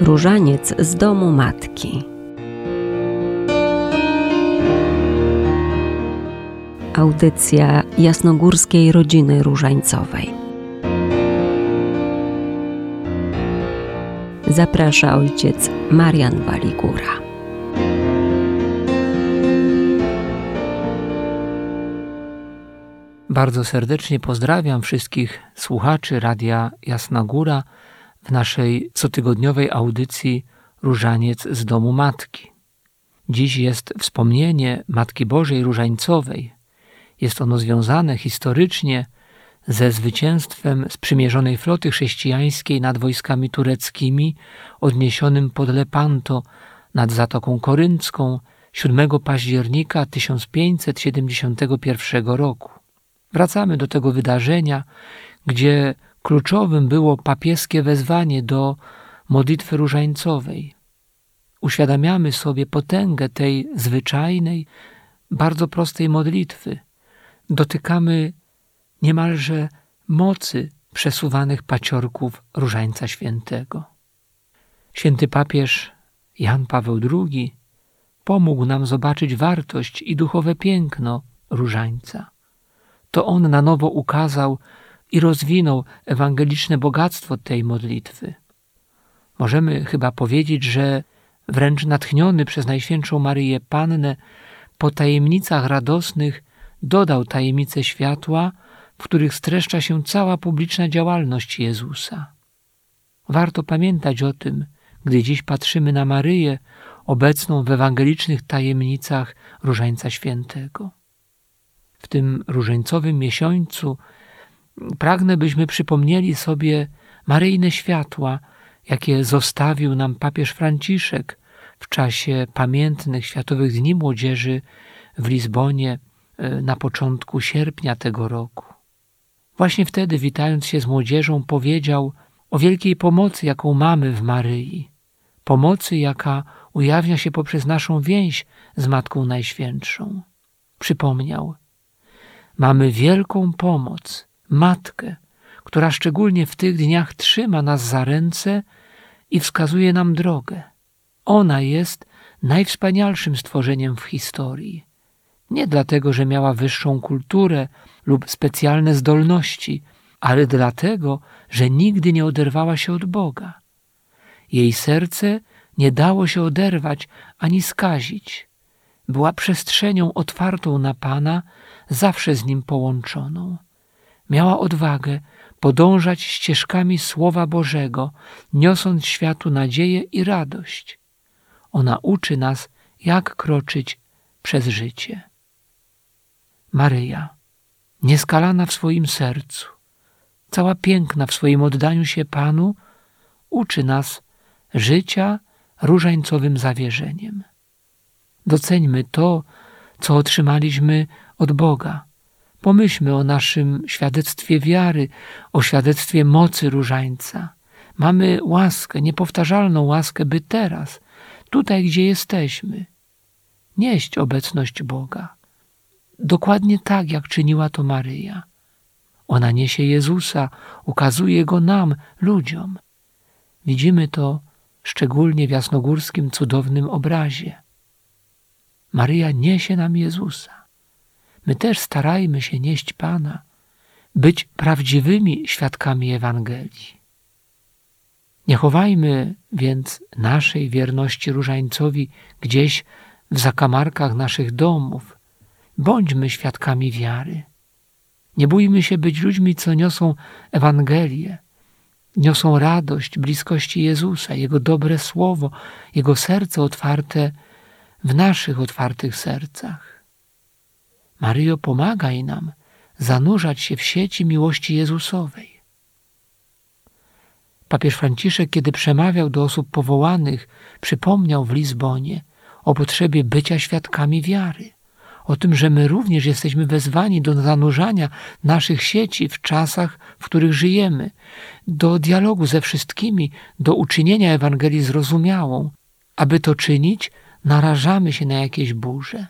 Różaniec z domu matki. Audycja jasnogórskiej rodziny różańcowej. Zaprasza ojciec Marian Waligura. Bardzo serdecznie pozdrawiam wszystkich słuchaczy Radia Jasna Góra w naszej cotygodniowej audycji Różaniec z domu Matki. Dziś jest wspomnienie Matki Bożej Różańcowej. Jest ono związane historycznie ze zwycięstwem sprzymierzonej floty chrześcijańskiej nad wojskami tureckimi odniesionym pod Lepanto nad Zatoką Koryncką 7 października 1571 roku. Wracamy do tego wydarzenia, gdzie kluczowym było papieskie wezwanie do modlitwy różańcowej. Uświadamiamy sobie potęgę tej zwyczajnej, bardzo prostej modlitwy. Dotykamy niemalże mocy przesuwanych paciorków Różańca Świętego. Święty papież Jan Paweł II pomógł nam zobaczyć wartość i duchowe piękno Różańca. To on na nowo ukazał i rozwinął ewangeliczne bogactwo tej modlitwy. Możemy chyba powiedzieć, że wręcz natchniony przez Najświętszą Maryję Pannę po tajemnicach radosnych dodał tajemnice światła, w których streszcza się cała publiczna działalność Jezusa. Warto pamiętać o tym, gdy dziś patrzymy na Maryję, obecną w ewangelicznych tajemnicach Różańca Świętego. W tym różańcowym miesiącu pragnę, byśmy przypomnieli sobie maryjne światła, jakie zostawił nam papież Franciszek w czasie pamiętnych Światowych Dni Młodzieży w Lizbonie e, na początku sierpnia tego roku. Właśnie wtedy, witając się z młodzieżą, powiedział o wielkiej pomocy, jaką mamy w Maryi, pomocy, jaka ujawnia się poprzez naszą więź z Matką Najświętszą. Przypomniał, mamy wielką pomoc, Matkę, która szczególnie w tych dniach trzyma nas za ręce i wskazuje nam drogę. Ona jest najwspanialszym stworzeniem w historii. Nie dlatego, że miała wyższą kulturę lub specjalne zdolności, ale dlatego, że nigdy nie oderwała się od Boga. Jej serce nie dało się oderwać ani skazić. Była przestrzenią otwartą na Pana, zawsze z Nim połączoną. Miała odwagę podążać ścieżkami Słowa Bożego, niosąc światu nadzieję i radość. Ona uczy nas, jak kroczyć przez życie. Maryja, nieskalana w swoim sercu, cała piękna w swoim oddaniu się Panu, uczy nas życia różańcowym zawierzeniem. Doceńmy to, co otrzymaliśmy od Boga. Pomyślmy o naszym świadectwie wiary, o świadectwie mocy różańca. Mamy łaskę, niepowtarzalną łaskę, by teraz, tutaj, gdzie jesteśmy, nieść obecność Boga. Dokładnie tak, jak czyniła to Maryja. Ona niesie Jezusa, ukazuje Go nam, ludziom. Widzimy to szczególnie w jasnogórskim cudownym obrazie. Maryja niesie nam Jezusa. My też starajmy się nieść Pana, być prawdziwymi świadkami Ewangelii. Nie chowajmy więc naszej wierności różańcowi gdzieś w zakamarkach naszych domów. Bądźmy świadkami wiary. Nie bójmy się być ludźmi, co niosą Ewangelię, niosą radość bliskości Jezusa, Jego dobre słowo, Jego serce otwarte w naszych otwartych sercach. Maryjo, pomagaj nam zanurzać się w sieci miłości Jezusowej. Papież Franciszek, kiedy przemawiał do osób powołanych, przypomniał w Lizbonie o potrzebie bycia świadkami wiary, o tym, że my również jesteśmy wezwani do zanurzania naszych sieci w czasach, w których żyjemy, do dialogu ze wszystkimi, do uczynienia Ewangelii zrozumiałą. Aby to czynić, narażamy się na jakieś burze.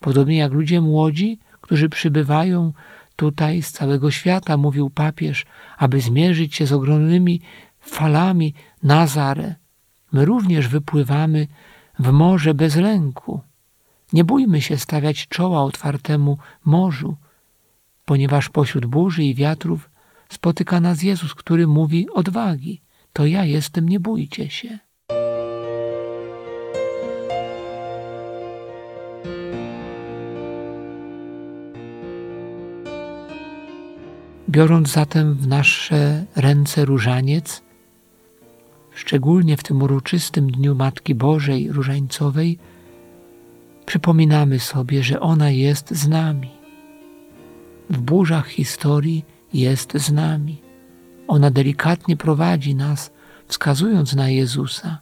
Podobnie jak ludzie młodzi, którzy przybywają tutaj z całego świata, mówił papież, aby zmierzyć się z ogromnymi falami Nazare. My również wypływamy w morze bez lęku. Nie bójmy się stawiać czoła otwartemu morzu, ponieważ pośród burzy i wiatrów spotyka nas Jezus, który mówi odwagi. To ja jestem, nie bójcie się. Biorąc zatem w nasze ręce różaniec, szczególnie w tym uroczystym dniu Matki Bożej Różańcowej, przypominamy sobie, że ona jest z nami. W burzach historii jest z nami. Ona delikatnie prowadzi nas, wskazując na Jezusa,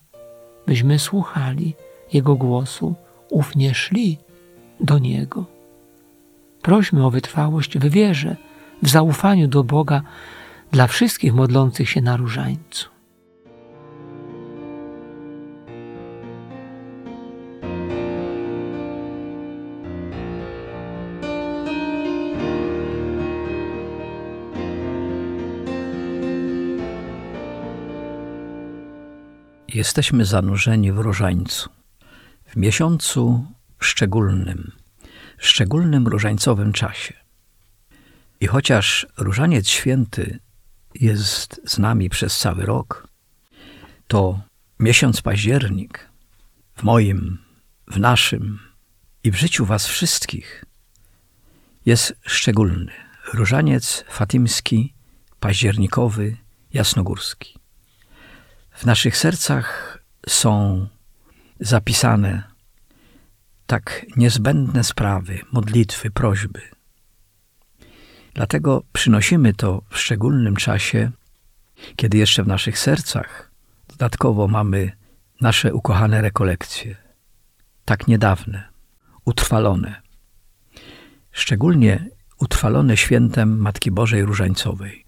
byśmy słuchali Jego głosu, ufnie szli do Niego. Prośmy o wytrwałość w wierze, w zaufaniu do Boga dla wszystkich modlących się na różańcu. Jesteśmy zanurzeni w różańcu, w miesiącu szczególnym, szczególnym różańcowym czasie. I chociaż Różaniec Święty jest z nami przez cały rok, to miesiąc październik w moim, w naszym i w życiu Was wszystkich jest szczególny. Różaniec fatimski, październikowy, jasnogórski. W naszych sercach są zapisane tak niezbędne sprawy, modlitwy, prośby. Dlatego przynosimy to w szczególnym czasie, kiedy jeszcze w naszych sercach dodatkowo mamy nasze ukochane rekolekcje, tak niedawne, utrwalone, szczególnie utrwalone świętem Matki Bożej Różańcowej.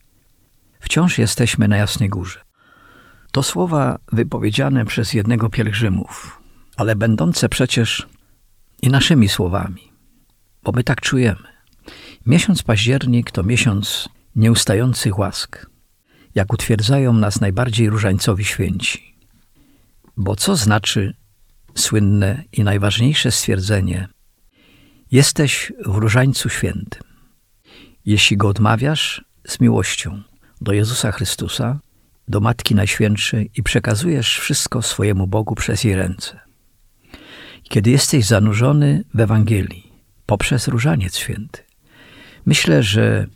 Wciąż jesteśmy na Jasnej Górze. To słowa wypowiedziane przez jednego pielgrzymów, ale będące przecież i naszymi słowami, bo my tak czujemy. Miesiąc październik to miesiąc nieustających łask, jak utwierdzają nas najbardziej różańcowi święci. Bo co znaczy słynne i najważniejsze stwierdzenie: Jesteś w różańcu świętym. Jeśli go odmawiasz z miłością do Jezusa Chrystusa, do Matki Najświętszej i przekazujesz wszystko swojemu Bogu przez jej ręce. Kiedy jesteś zanurzony w Ewangelii poprzez Różaniec Święty, myślę, że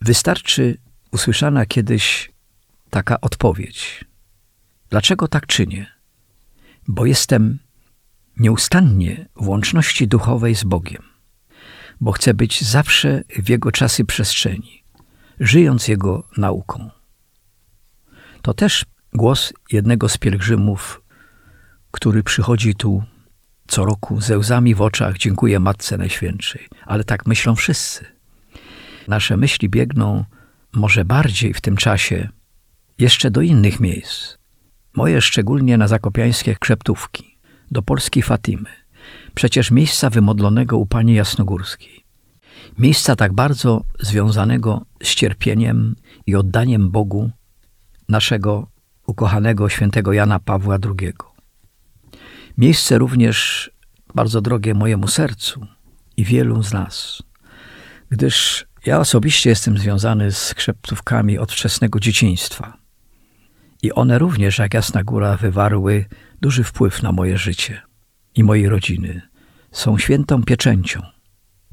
wystarczy usłyszana kiedyś taka odpowiedź. Dlaczego tak czynię? Bo jestem nieustannie w łączności duchowej z Bogiem, bo chcę być zawsze w Jego czasy przestrzeni, żyjąc Jego nauką. To też głos jednego z pielgrzymów, który przychodzi tu co roku ze łzami w oczach, dziękuję Matce Najświętszej. Ale tak myślą wszyscy. Nasze myśli biegną może bardziej w tym czasie jeszcze do innych miejsc. Moje szczególnie na zakopiańskie krzeptówki, do polskiej Fatimy. Przecież miejsca wymodlonego u Pani Jasnogórskiej. Miejsca tak bardzo związanego z cierpieniem i oddaniem Bogu naszego ukochanego świętego Jana Pawła II. Miejsce również bardzo drogie mojemu sercu i wielu z nas, gdyż ja osobiście jestem związany z krzeptówkami od wczesnego dzieciństwa. I one również, jak Jasna Góra, wywarły duży wpływ na moje życie i mojej rodziny. Są świętą pieczęcią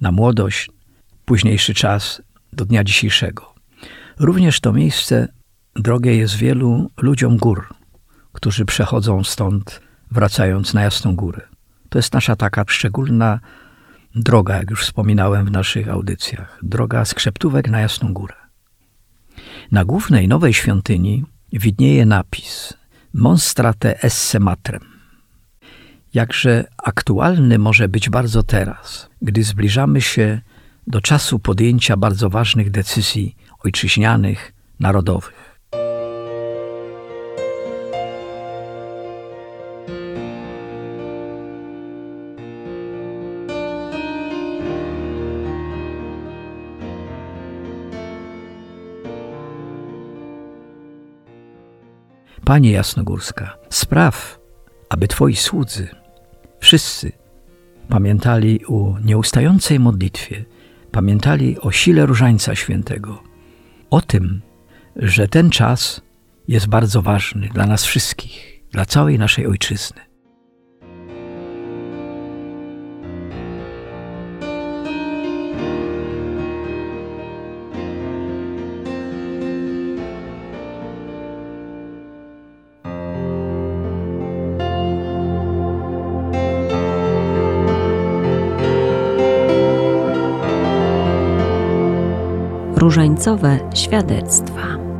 na młodość, późniejszy czas do dnia dzisiejszego. Również to miejsce drogie jest wielu ludziom gór, którzy przechodzą stąd, wracając na Jasną Górę. To jest nasza taka szczególna droga, jak już wspominałem w naszych audycjach. Droga z Krzeptówek na Jasną Górę. Na głównej nowej świątyni widnieje napis Monstrate esse matrem. Jakże aktualny może być bardzo teraz, gdy zbliżamy się do czasu podjęcia bardzo ważnych decyzji ojczyźnianych, narodowych. Panie Jasnogórska, spraw, aby Twoi słudzy, wszyscy, pamiętali o nieustającej modlitwie, pamiętali o sile Różańca Świętego, o tym, że ten czas jest bardzo ważny dla nas wszystkich, dla całej naszej ojczyzny. Różańcowe świadectwa.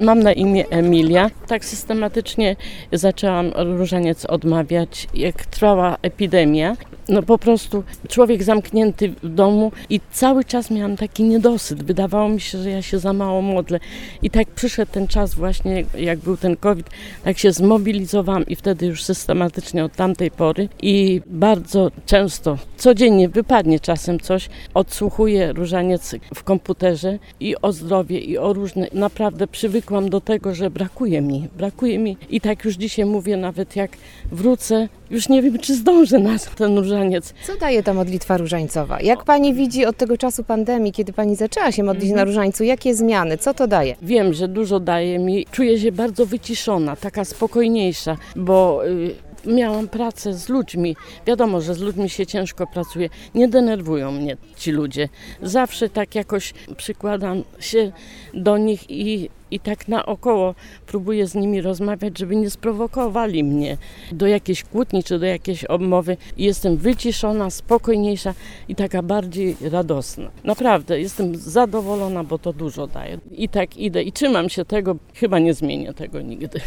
Mam na imię Emilia. Tak systematycznie zaczęłam różaniec odmawiać, jak trwała epidemia. No po prostu człowiek zamknięty w domu i cały czas miałam taki niedosyt. Wydawało mi się, że ja się za mało modlę. I tak przyszedł ten czas właśnie, jak był ten COVID, tak się zmobilizowałam i wtedy już systematycznie od tamtej pory i bardzo często, codziennie wypadnie czasem coś, odsłuchuję różaniec w komputerze i o zdrowie i o różne, naprawdę przywykłam do tego, że brakuje mi, brakuje mi i tak już dzisiaj mówię, nawet jak wrócę, już nie wiem, czy zdążę na ten różaniec. Co daje ta modlitwa różańcowa? Jak pani widzi od tego czasu pandemii, kiedy pani zaczęła się modlić na różańcu, jakie zmiany? Co to daje? Wiem, że dużo daje mi. Czuję się bardzo wyciszona, taka spokojniejsza, bo y, miałam pracę z ludźmi. Wiadomo, że z ludźmi się ciężko pracuje. Nie denerwują mnie ci ludzie. Zawsze tak jakoś przykładam się do nich i, i tak naokoło próbuję z nimi rozmawiać, żeby nie sprowokowali mnie do jakiejś kłótni czy do jakiejś obmowy. Jestem wyciszona, spokojniejsza i taka bardziej radosna. Naprawdę jestem zadowolona, bo to dużo daje. I tak idę i trzymam się tego. Chyba nie zmienię tego nigdy.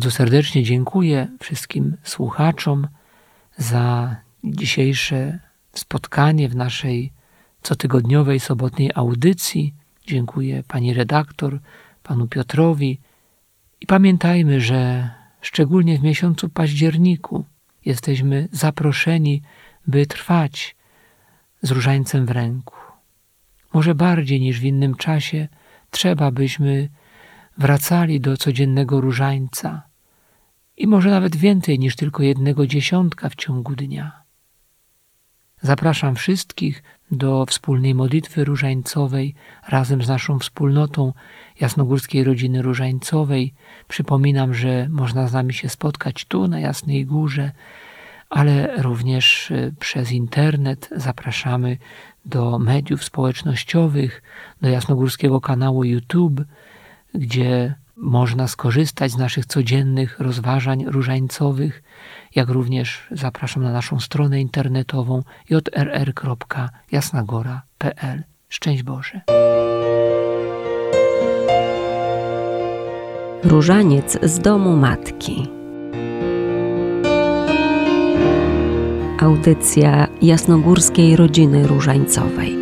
Bardzo serdecznie dziękuję wszystkim słuchaczom za dzisiejsze spotkanie w naszej cotygodniowej sobotniej audycji. Dziękuję pani redaktor, panu Piotrowi. I pamiętajmy, że szczególnie w miesiącu październiku jesteśmy zaproszeni, by trwać z różańcem w ręku. Może bardziej niż w innym czasie trzeba byśmy wracali do codziennego różańca i może nawet więcej niż tylko jednego dziesiątka w ciągu dnia. Zapraszam wszystkich do wspólnej modlitwy różańcowej razem z naszą wspólnotą Jasnogórskiej Rodziny Różańcowej. Przypominam, że można z nami się spotkać tu na Jasnej Górze, ale również e, przez internet zapraszamy do mediów społecznościowych, do Jasnogórskiego kanału YouTube, gdzie można skorzystać z naszych codziennych rozważań różańcowych, jak również zapraszam na naszą stronę internetową jrr.jasnagora.pl. Szczęść Boże. Różaniec z domu matki. Audycja Jasnogórskiej Rodziny Różańcowej.